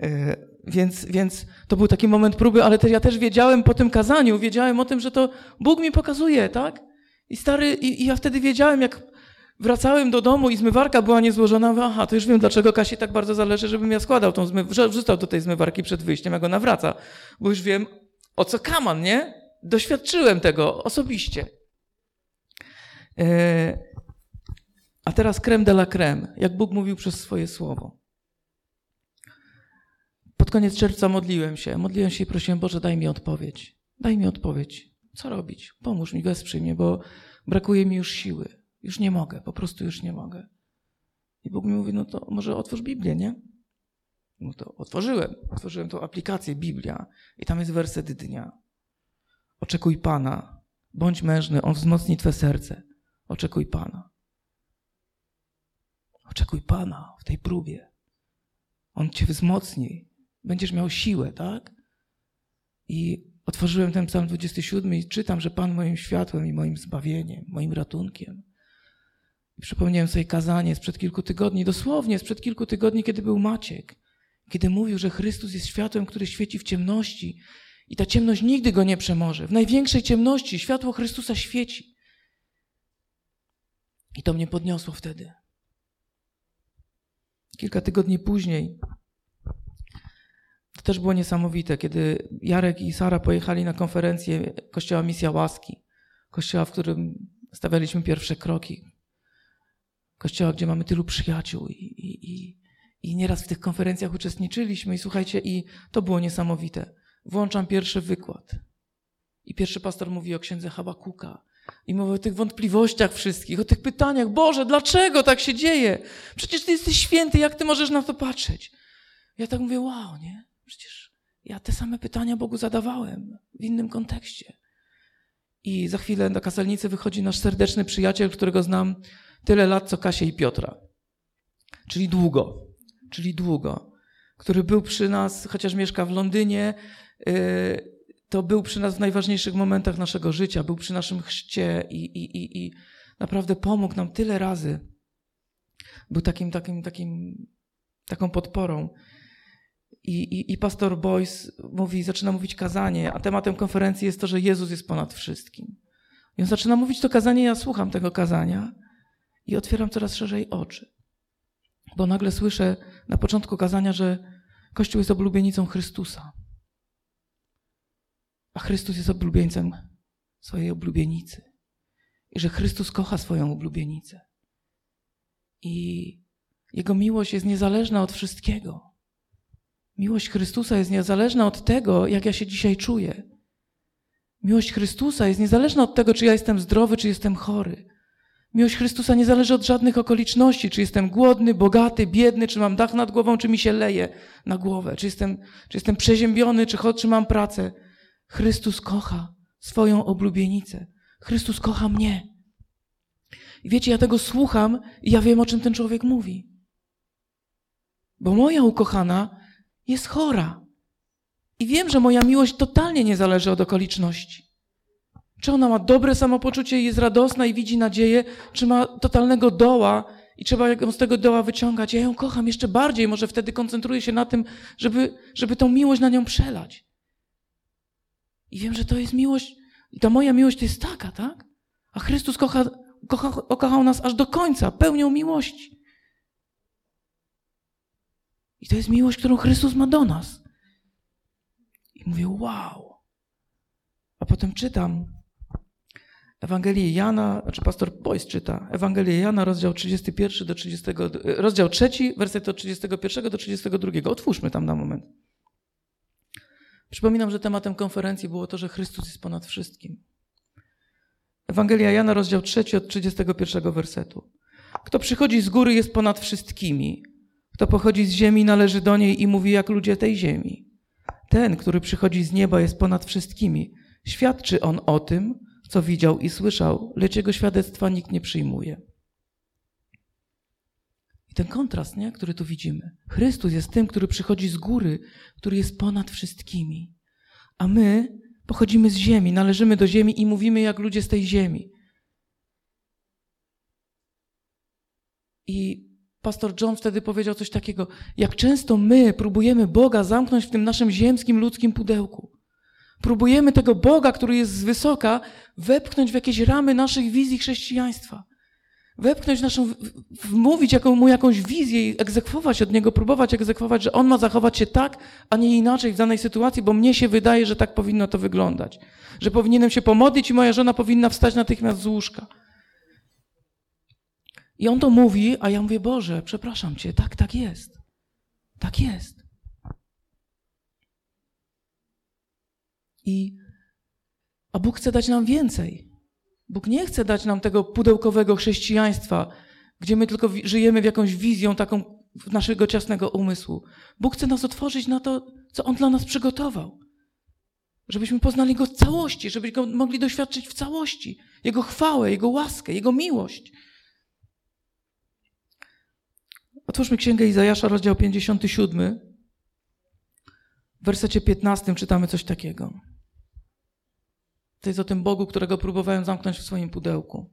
E, więc, więc to był taki moment próby, ale też ja też wiedziałem po tym kazaniu, wiedziałem o tym, że to Bóg mi pokazuje, tak? I stary, i, i ja wtedy wiedziałem, jak wracałem do domu i zmywarka była niezłożona, aha, to już wiem, dlaczego Kasi tak bardzo zależy, żebym ja składał tą zmywarkę, wrzucał do tej zmywarki przed wyjściem, jak ona wraca, bo już wiem, o co kaman, nie? Doświadczyłem tego osobiście. E, a teraz creme de la creme, jak Bóg mówił przez swoje słowo. Pod koniec czerwca modliłem się. Modliłem się i prosiłem, Boże, daj mi odpowiedź. Daj mi odpowiedź. Co robić? Pomóż mi, wesprzyj mnie, bo brakuje mi już siły. Już nie mogę, po prostu już nie mogę. I Bóg mi mówi, no to może otwórz Biblię, nie? No to otworzyłem. Otworzyłem tą aplikację Biblia i tam jest werset dnia. Oczekuj Pana. Bądź mężny, On wzmocni Twe serce. Oczekuj Pana. Oczekuj Pana w tej próbie. On Cię wzmocni. Będziesz miał siłę, tak? I otworzyłem ten psalm 27 i czytam, że Pan moim światłem i moim zbawieniem, moim ratunkiem. Przypomniałem sobie kazanie sprzed kilku tygodni, dosłownie sprzed kilku tygodni, kiedy był Maciek, kiedy mówił, że Chrystus jest światłem, który świeci w ciemności i ta ciemność nigdy go nie przemoże. W największej ciemności światło Chrystusa świeci. I to mnie podniosło wtedy. Kilka tygodni później to też było niesamowite, kiedy Jarek i Sara pojechali na konferencję Kościoła Misja Łaski, kościoła, w którym stawialiśmy pierwsze kroki, kościoła, gdzie mamy tylu przyjaciół i, i, i, i nieraz w tych konferencjach uczestniczyliśmy i słuchajcie, i to było niesamowite. Włączam pierwszy wykład i pierwszy pastor mówi o księdze Habakuka i mówi o tych wątpliwościach wszystkich, o tych pytaniach. Boże, dlaczego tak się dzieje? Przecież Ty jesteś święty, jak Ty możesz na to patrzeć? Ja tak mówię, wow, nie? Przecież ja te same pytania Bogu zadawałem w innym kontekście. I za chwilę do kasalnicy wychodzi nasz serdeczny przyjaciel, którego znam tyle lat, co Kasię i Piotra. Czyli długo. Czyli długo. Który był przy nas, chociaż mieszka w Londynie, yy, to był przy nas w najważniejszych momentach naszego życia, był przy naszym chrzcie i, i, i, i naprawdę pomógł nam tyle razy. Był takim, takim, takim, taką podporą. I, i, I pastor Boyce mówi, zaczyna mówić kazanie, a tematem konferencji jest to, że Jezus jest ponad wszystkim. I on zaczyna mówić to kazanie, ja słucham tego kazania i otwieram coraz szerzej oczy. Bo nagle słyszę na początku kazania, że Kościół jest oblubienicą Chrystusa. A Chrystus jest oblubieńcem swojej oblubienicy. I że Chrystus kocha swoją oblubienicę. I Jego miłość jest niezależna od wszystkiego. Miłość Chrystusa jest niezależna od tego, jak ja się dzisiaj czuję. Miłość Chrystusa jest niezależna od tego, czy ja jestem zdrowy, czy jestem chory. Miłość Chrystusa nie zależy od żadnych okoliczności, czy jestem głodny, bogaty, biedny, czy mam dach nad głową, czy mi się leje na głowę, czy jestem, czy jestem przeziębiony, czy, czy mam pracę. Chrystus kocha swoją oblubienicę. Chrystus kocha mnie. I wiecie, ja tego słucham i ja wiem, o czym ten człowiek mówi. Bo moja ukochana jest chora. I wiem, że moja miłość totalnie nie zależy od okoliczności. Czy ona ma dobre samopoczucie i jest radosna i widzi nadzieję, czy ma totalnego doła i trzeba ją z tego doła wyciągać. Ja ją kocham jeszcze bardziej, może wtedy koncentruję się na tym, żeby, żeby tą miłość na nią przelać. I wiem, że to jest miłość, i ta moja miłość to jest taka, tak? A Chrystus kocha, kocha, kochał nas aż do końca, pełnią miłości. I to jest miłość, którą Chrystus ma do nas. I mówię, wow. A potem czytam Ewangelię Jana, znaczy pastor Boyce czyta, Ewangelię Jana, rozdział 31 do 30, rozdział 3, werset od 31 do 32. Otwórzmy tam na moment. Przypominam, że tematem konferencji było to, że Chrystus jest ponad wszystkim. Ewangelia Jana, rozdział 3 od 31 wersetu. Kto przychodzi z góry jest ponad wszystkimi. Kto pochodzi z ziemi należy do niej i mówi jak ludzie tej ziemi. Ten, który przychodzi z nieba, jest ponad wszystkimi. Świadczy on o tym, co widział i słyszał, lecz jego świadectwa nikt nie przyjmuje. I ten kontrast, nie, który tu widzimy. Chrystus jest tym, który przychodzi z góry, który jest ponad wszystkimi. A my pochodzimy z ziemi, należymy do ziemi i mówimy jak ludzie z tej ziemi. I pastor John wtedy powiedział coś takiego: Jak często my próbujemy Boga zamknąć w tym naszym ziemskim, ludzkim pudełku. Próbujemy tego Boga, który jest z wysoka, wepchnąć w jakieś ramy naszych wizji chrześcijaństwa. Wepchnąć naszą, wmówić jaką, mu jakąś wizję i egzekwować od niego, próbować egzekwować, że on ma zachować się tak, a nie inaczej w danej sytuacji, bo mnie się wydaje, że tak powinno to wyglądać. Że powinienem się pomodlić i moja żona powinna wstać natychmiast z łóżka. I on to mówi, a ja mówię, Boże, przepraszam Cię, tak, tak jest. Tak jest. I, a Bóg chce dać nam więcej. Bóg nie chce dać nam tego pudełkowego chrześcijaństwa, gdzie my tylko żyjemy w jakąś wizją taką naszego ciasnego umysłu. Bóg chce nas otworzyć na to, co On dla nas przygotował. Żebyśmy poznali Go w całości, żebyśmy mogli doświadczyć w całości. Jego chwałę, Jego łaskę, Jego miłość. Otwórzmy Księgę Izajasza, rozdział 57. W wersecie 15 czytamy coś takiego. To jest o tym Bogu, którego próbowałem zamknąć w swoim pudełku.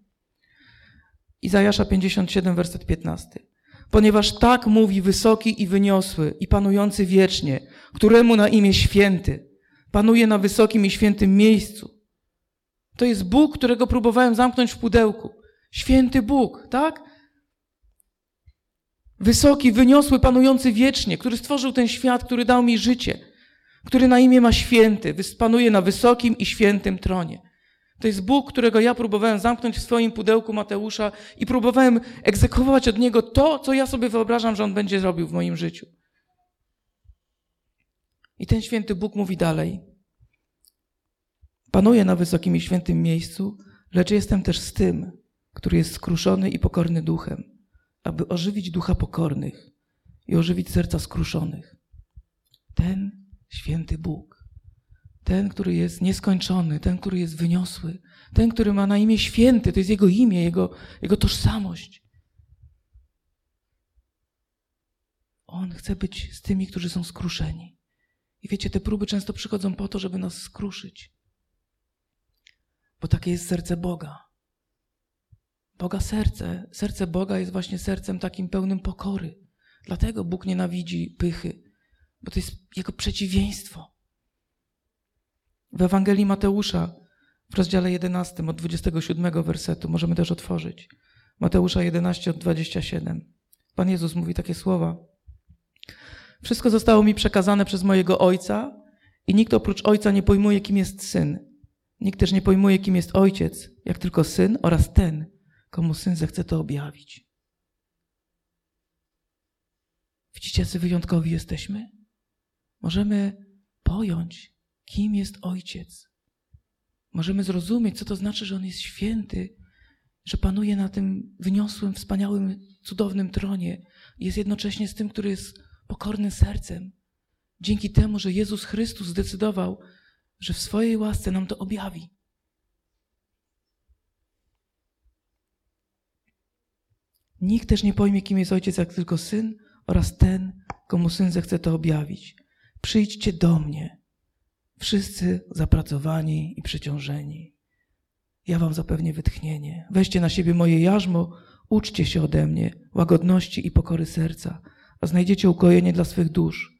Izajasza 57, werset 15. Ponieważ tak mówi wysoki i wyniosły i panujący wiecznie, któremu na imię święty, panuje na wysokim i świętym miejscu. To jest Bóg, którego próbowałem zamknąć w pudełku. Święty Bóg, tak? Wysoki, wyniosły, panujący wiecznie, który stworzył ten świat, który dał mi życie, który na imię ma święty, panuje na wysokim i świętym tronie. To jest Bóg, którego ja próbowałem zamknąć w swoim pudełku Mateusza i próbowałem egzekwować od Niego to, co ja sobie wyobrażam, że On będzie robił w moim życiu. I ten święty Bóg mówi dalej. Panuję na wysokim i świętym miejscu, lecz jestem też z tym, który jest skruszony i pokorny duchem aby ożywić ducha pokornych i ożywić serca skruszonych. Ten święty Bóg, ten, który jest nieskończony, ten, który jest wyniosły, ten, który ma na imię święty, to jest jego imię, jego, jego tożsamość. On chce być z tymi, którzy są skruszeni. I wiecie, te próby często przychodzą po to, żeby nas skruszyć. Bo takie jest serce Boga. Boga serce, serce Boga jest właśnie sercem takim pełnym pokory. Dlatego Bóg nienawidzi pychy, bo to jest jego przeciwieństwo. W Ewangelii Mateusza w rozdziale 11 od 27 wersetu możemy też otworzyć. Mateusza 11 od 27. Pan Jezus mówi takie słowa. Wszystko zostało mi przekazane przez mojego Ojca i nikt oprócz Ojca nie pojmuje, kim jest Syn. Nikt też nie pojmuje, kim jest Ojciec, jak tylko Syn oraz ten, komu Syn zechce to objawić. Widzicie, jacy wyjątkowi jesteśmy? Możemy pojąć, kim jest Ojciec. Możemy zrozumieć, co to znaczy, że On jest święty, że panuje na tym wyniosłym, wspaniałym, cudownym tronie. Jest jednocześnie z tym, który jest pokorny sercem. Dzięki temu, że Jezus Chrystus zdecydował, że w swojej łasce nam to objawi. Nikt też nie pojmie, kim jest ojciec, jak tylko syn oraz ten, komu syn zechce to objawić. Przyjdźcie do mnie, wszyscy zapracowani i przeciążeni. Ja wam zapewnię wytchnienie. Weźcie na siebie moje jarzmo, uczcie się ode mnie łagodności i pokory serca, a znajdziecie ukojenie dla swych dusz,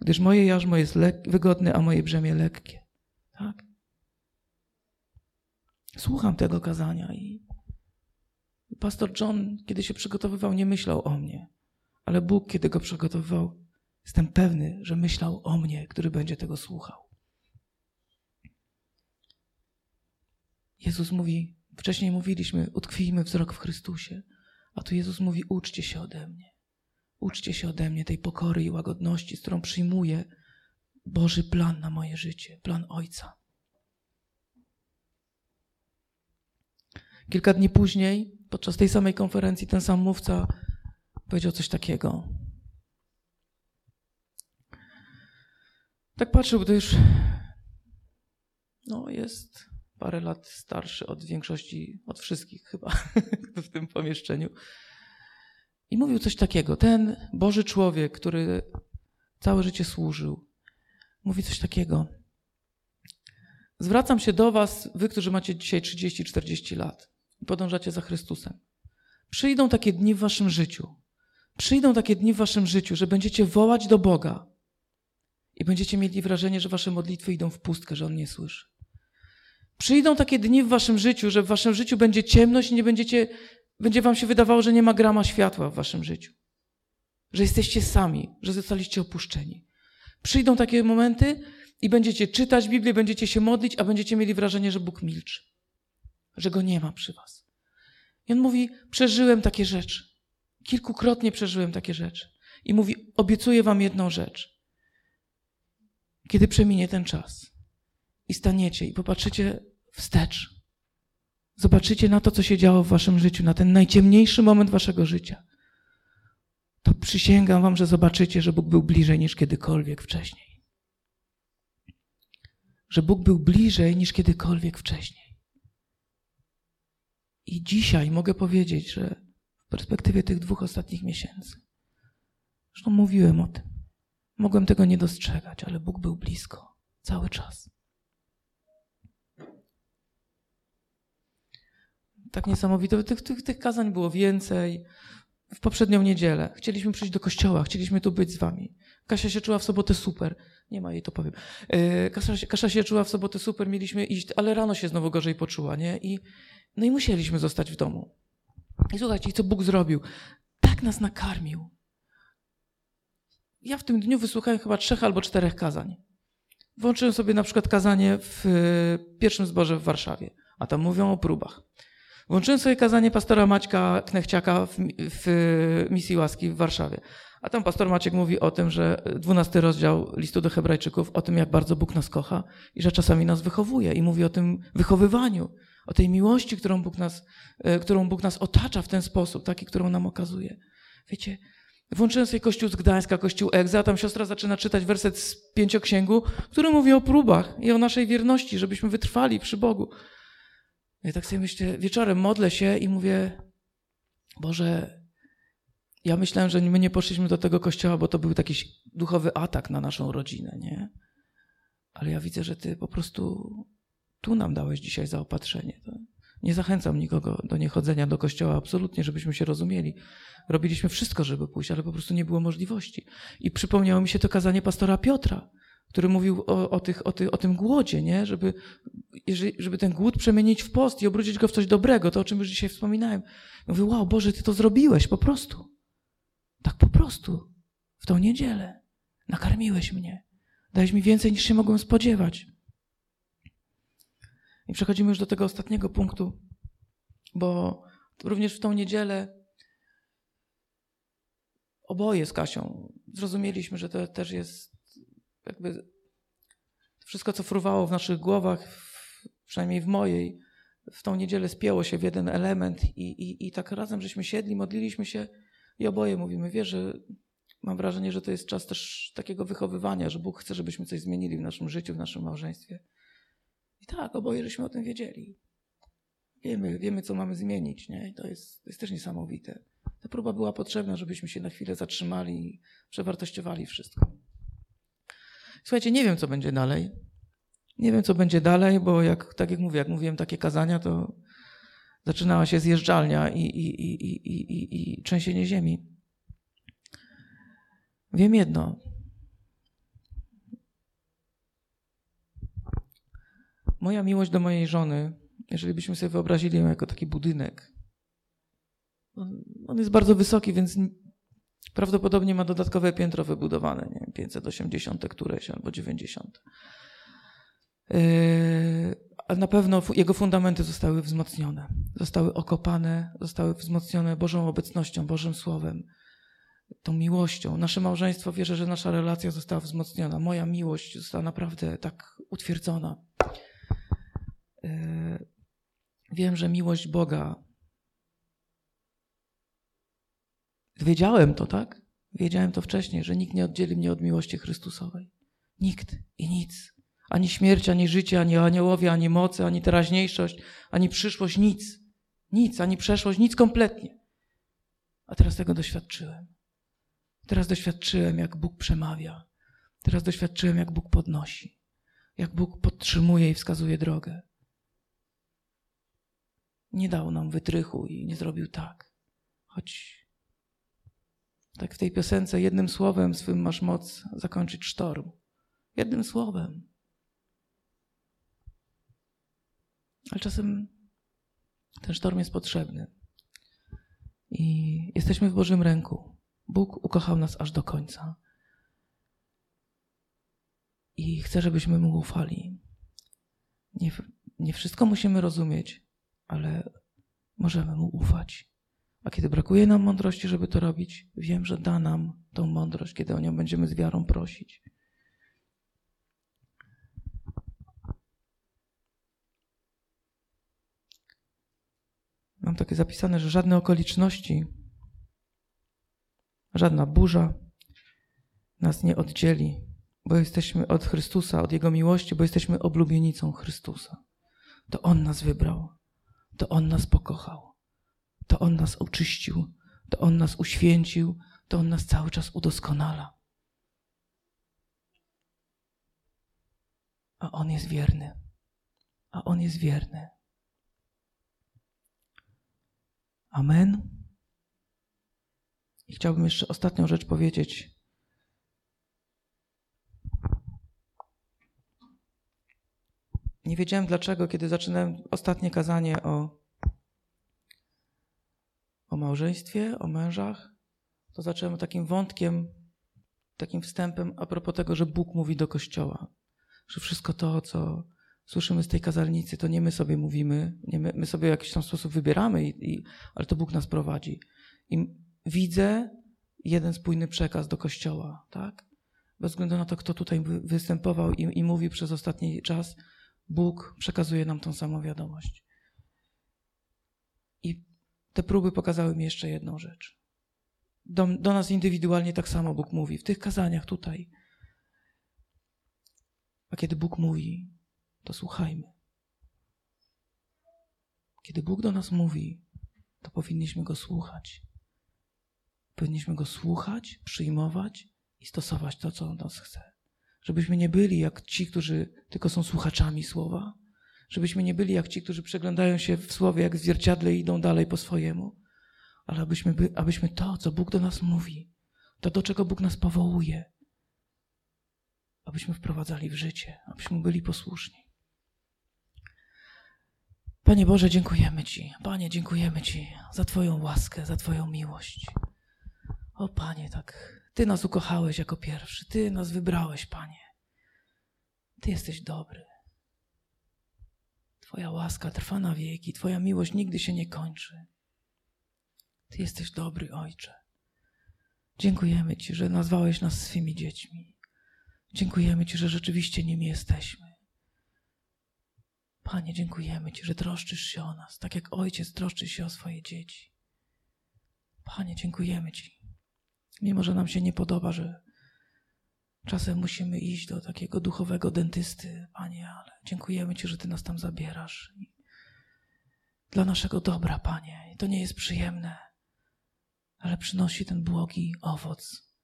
gdyż moje jarzmo jest lek- wygodne, a moje brzemię lekkie. Tak? Słucham tego kazania i Pastor John, kiedy się przygotowywał, nie myślał o mnie, ale Bóg, kiedy go przygotowywał, jestem pewny, że myślał o mnie, który będzie tego słuchał. Jezus mówi, wcześniej mówiliśmy, utkwijmy wzrok w Chrystusie, a tu Jezus mówi, uczcie się ode mnie. Uczcie się ode mnie tej pokory i łagodności, z którą przyjmuję Boży plan na moje życie, plan Ojca. Kilka dni później podczas tej samej konferencji ten sam mówca powiedział coś takiego. Tak patrzę, bo to już no, jest parę lat starszy od większości, od wszystkich chyba w tym pomieszczeniu. I mówił coś takiego. Ten Boży człowiek, który całe życie służył, mówi coś takiego. Zwracam się do Was, Wy, którzy macie dzisiaj 30-40 lat i podążacie za Chrystusem. Przyjdą takie dni w Waszym życiu. Przyjdą takie dni w Waszym życiu, że będziecie wołać do Boga i będziecie mieli wrażenie, że Wasze modlitwy idą w pustkę, że On nie słyszy. Przyjdą takie dni w Waszym życiu, że w Waszym życiu będzie ciemność i nie będziecie, będzie Wam się wydawało, że nie ma grama światła w Waszym życiu. Że jesteście sami, że zostaliście opuszczeni. Przyjdą takie momenty, i będziecie czytać Biblię, będziecie się modlić, a będziecie mieli wrażenie, że Bóg milczy, że Go nie ma przy Was. I on mówi: Przeżyłem takie rzeczy. Kilkukrotnie przeżyłem takie rzeczy. I mówi: Obiecuję Wam jedną rzecz. Kiedy przeminie ten czas i staniecie i popatrzycie wstecz, zobaczycie na to, co się działo w Waszym życiu, na ten najciemniejszy moment Waszego życia, to przysięgam Wam, że zobaczycie, że Bóg był bliżej niż kiedykolwiek wcześniej że Bóg był bliżej niż kiedykolwiek wcześniej. I dzisiaj mogę powiedzieć, że w perspektywie tych dwóch ostatnich miesięcy, zresztą mówiłem o tym, mogłem tego nie dostrzegać, ale Bóg był blisko cały czas. Tak niesamowite. Tych, tych, tych kazań było więcej. W poprzednią niedzielę chcieliśmy przyjść do kościoła, chcieliśmy tu być z wami. Kasia się czuła w sobotę super. Nie ma jej, to powiem. E, Kasia, Kasia się czuła w sobotę super, mieliśmy iść, ale rano się znowu gorzej poczuła, nie? I, no i musieliśmy zostać w domu. I słuchajcie, co Bóg zrobił? Tak nas nakarmił. Ja w tym dniu wysłuchałem chyba trzech albo czterech kazań. Włączyłem sobie na przykład kazanie w pierwszym zborze w Warszawie, a tam mówią o próbach. Włączyłem sobie kazanie pastora Maćka Knechciaka w, w misji łaski w Warszawie. A tam pastor Maciek mówi o tym, że dwunasty rozdział listu do Hebrajczyków, o tym, jak bardzo Bóg nas kocha i że czasami nas wychowuje i mówi o tym wychowywaniu, o tej miłości, którą Bóg nas, e, którą Bóg nas otacza w ten sposób, taki, którą nam okazuje. Wiecie, włączyłem sobie Kościół z Gdańska, Kościół Egza, tam siostra zaczyna czytać werset z pięcioksięgu, który mówi o próbach i o naszej wierności, żebyśmy wytrwali przy Bogu. Ja tak sobie myślę, wieczorem modlę się i mówię, Boże, ja myślałem, że my nie poszliśmy do tego kościoła, bo to był taki duchowy atak na naszą rodzinę, nie? Ale ja widzę, że ty po prostu tu nam dałeś dzisiaj zaopatrzenie. Nie zachęcam nikogo do niechodzenia do kościoła, absolutnie, żebyśmy się rozumieli. Robiliśmy wszystko, żeby pójść, ale po prostu nie było możliwości. I przypomniało mi się to kazanie pastora Piotra, który mówił o, o, tych, o, ty, o tym głodzie, nie? Żeby, żeby ten głód przemienić w post i obrócić go w coś dobrego, to o czym już dzisiaj wspominałem. Mówię, wow, Boże, Ty to zrobiłeś po prostu. Tak po prostu. W tą niedzielę. Nakarmiłeś mnie. Dałeś mi więcej niż się mogłem spodziewać. I przechodzimy już do tego ostatniego punktu, bo również w tą niedzielę oboje z Kasią zrozumieliśmy, że to też jest jakby wszystko, co fruwało w naszych głowach, przynajmniej w mojej, w tą niedzielę spięło się w jeden element i, i, i tak razem żeśmy siedli, modliliśmy się i oboje mówimy, wiesz, że mam wrażenie, że to jest czas też takiego wychowywania, że Bóg chce, żebyśmy coś zmienili w naszym życiu, w naszym małżeństwie. I tak, oboje żeśmy o tym wiedzieli. Wiemy, wiemy co mamy zmienić, nie? I to jest, to jest też niesamowite. Ta próba była potrzebna, żebyśmy się na chwilę zatrzymali i przewartościowali wszystko. Słuchajcie, nie wiem, co będzie dalej. Nie wiem, co będzie dalej, bo jak, tak jak mówię, jak mówiłem takie kazania, to zaczynała się zjeżdżalnia i, i, i, i, i, i trzęsienie ziemi. Wiem jedno. Moja miłość do mojej żony, jeżeli byśmy sobie wyobrazili ją jako taki budynek, on, on jest bardzo wysoki, więc prawdopodobnie ma dodatkowe piętro wybudowane, nie wiem, 580 któreś albo 90. Yy, ale na pewno jego fundamenty zostały wzmocnione, zostały okopane, zostały wzmocnione Bożą obecnością, Bożym Słowem, tą miłością. Nasze małżeństwo wierzę, że nasza relacja została wzmocniona. Moja miłość została naprawdę tak utwierdzona. Yy, wiem, że miłość Boga. Wiedziałem to, tak? Wiedziałem to wcześniej, że nikt nie oddzieli mnie od miłości Chrystusowej. Nikt i nic. Ani śmierć, ani życie, ani aniołowie, ani moce, ani teraźniejszość, ani przyszłość, nic. Nic, ani przeszłość, nic kompletnie. A teraz tego doświadczyłem. Teraz doświadczyłem, jak Bóg przemawia. Teraz doświadczyłem, jak Bóg podnosi. Jak Bóg podtrzymuje i wskazuje drogę. Nie dał nam wytrychu i nie zrobił tak. Choć tak w tej piosence jednym słowem swym masz moc zakończyć sztorm. Jednym słowem. Ale czasem ten sztorm jest potrzebny. I jesteśmy w Bożym ręku. Bóg ukochał nas aż do końca. I chce, żebyśmy mu ufali. Nie, nie wszystko musimy rozumieć, ale możemy mu ufać. A kiedy brakuje nam mądrości, żeby to robić, wiem, że da nam tą mądrość, kiedy o nią będziemy z wiarą prosić. Mam takie zapisane, że żadne okoliczności, żadna burza nas nie oddzieli, bo jesteśmy od Chrystusa, od Jego miłości, bo jesteśmy oblubienicą Chrystusa. To On nas wybrał, to On nas pokochał, to On nas oczyścił, to On nas uświęcił, to On nas cały czas udoskonala. A On jest wierny. A On jest wierny. Amen. I chciałbym jeszcze ostatnią rzecz powiedzieć. Nie wiedziałem dlaczego, kiedy zaczynałem ostatnie kazanie o, o małżeństwie, o mężach, to zacząłem takim wątkiem, takim wstępem a propos tego, że Bóg mówi do Kościoła. Że wszystko to, co słyszymy z tej kazalnicy, to nie my sobie mówimy, nie my, my sobie w jakiś tam sposób wybieramy, i, i, ale to Bóg nas prowadzi. I widzę jeden spójny przekaz do Kościoła, tak? Bez względu na to, kto tutaj występował i, i mówił przez ostatni czas, Bóg przekazuje nam tą samą wiadomość. I te próby pokazały mi jeszcze jedną rzecz. Do, do nas indywidualnie tak samo Bóg mówi, w tych kazaniach tutaj. A kiedy Bóg mówi, to słuchajmy. Kiedy Bóg do nas mówi, to powinniśmy go słuchać. Powinniśmy go słuchać, przyjmować i stosować to, co on nas chce. Żebyśmy nie byli jak ci, którzy tylko są słuchaczami słowa. Żebyśmy nie byli jak ci, którzy przeglądają się w słowie jak w zwierciadle i idą dalej po swojemu. Ale abyśmy, by, abyśmy to, co Bóg do nas mówi, to do czego Bóg nas powołuje, abyśmy wprowadzali w życie, abyśmy byli posłuszni. Panie Boże, dziękujemy Ci. Panie, dziękujemy Ci za Twoją łaskę, za Twoją miłość. O Panie, tak, Ty nas ukochałeś jako pierwszy, Ty nas wybrałeś, Panie. Ty jesteś dobry. Twoja łaska trwa na wieki, Twoja miłość nigdy się nie kończy. Ty jesteś dobry, Ojcze. Dziękujemy Ci, że nazwałeś nas swymi dziećmi. Dziękujemy Ci, że rzeczywiście nimi jesteśmy. Panie, dziękujemy Ci, że troszczysz się o nas, tak jak ojciec troszczy się o swoje dzieci. Panie, dziękujemy Ci. Mimo, że nam się nie podoba, że czasem musimy iść do takiego duchowego dentysty, Panie, ale dziękujemy Ci, że Ty nas tam zabierasz. Dla naszego dobra, Panie. I to nie jest przyjemne, ale przynosi ten błogi owoc,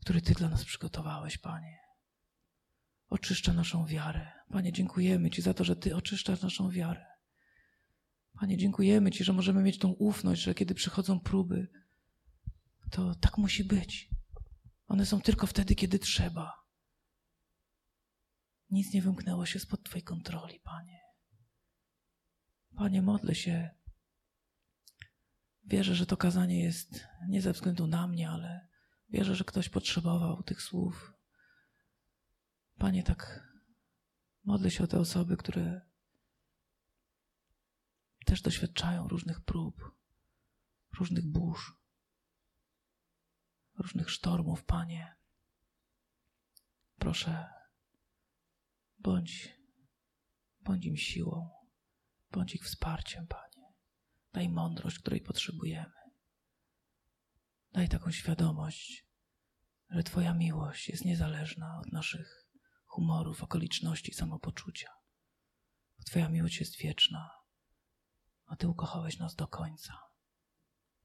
który Ty dla nas przygotowałeś, Panie oczyszcza naszą wiarę. Panie, dziękujemy Ci za to, że Ty oczyszczasz naszą wiarę. Panie, dziękujemy Ci, że możemy mieć tą ufność, że kiedy przychodzą próby, to tak musi być. One są tylko wtedy, kiedy trzeba. Nic nie wymknęło się spod Twojej kontroli, Panie. Panie, modlę się. Wierzę, że to kazanie jest nie ze względu na mnie, ale wierzę, że ktoś potrzebował tych słów. Panie, tak modlę się o te osoby, które też doświadczają różnych prób, różnych burz, różnych sztormów, Panie. Proszę, bądź, bądź im siłą, bądź ich wsparciem, Panie. Daj mądrość, której potrzebujemy. Daj taką świadomość, że Twoja miłość jest niezależna od naszych humorów, okoliczności, samopoczucia. Bo Twoja miłość jest wieczna, a Ty ukochałeś nas do końca.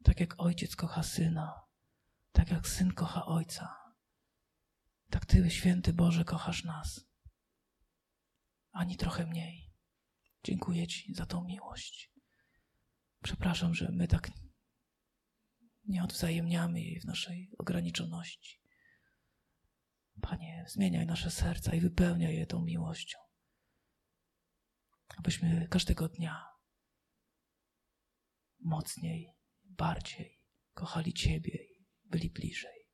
Tak jak ojciec kocha syna, tak jak syn kocha ojca, tak Ty, święty Boże, kochasz nas. Ani trochę mniej. Dziękuję Ci za tą miłość. Przepraszam, że my tak nie odwzajemniamy jej w naszej ograniczoności. Panie, zmieniaj nasze serca i wypełniaj je tą miłością. Abyśmy każdego dnia mocniej, bardziej kochali Ciebie byli bliżej.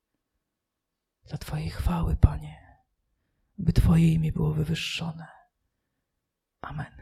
Dla Twojej chwały, Panie, by Twoje imię było wywyższone. Amen.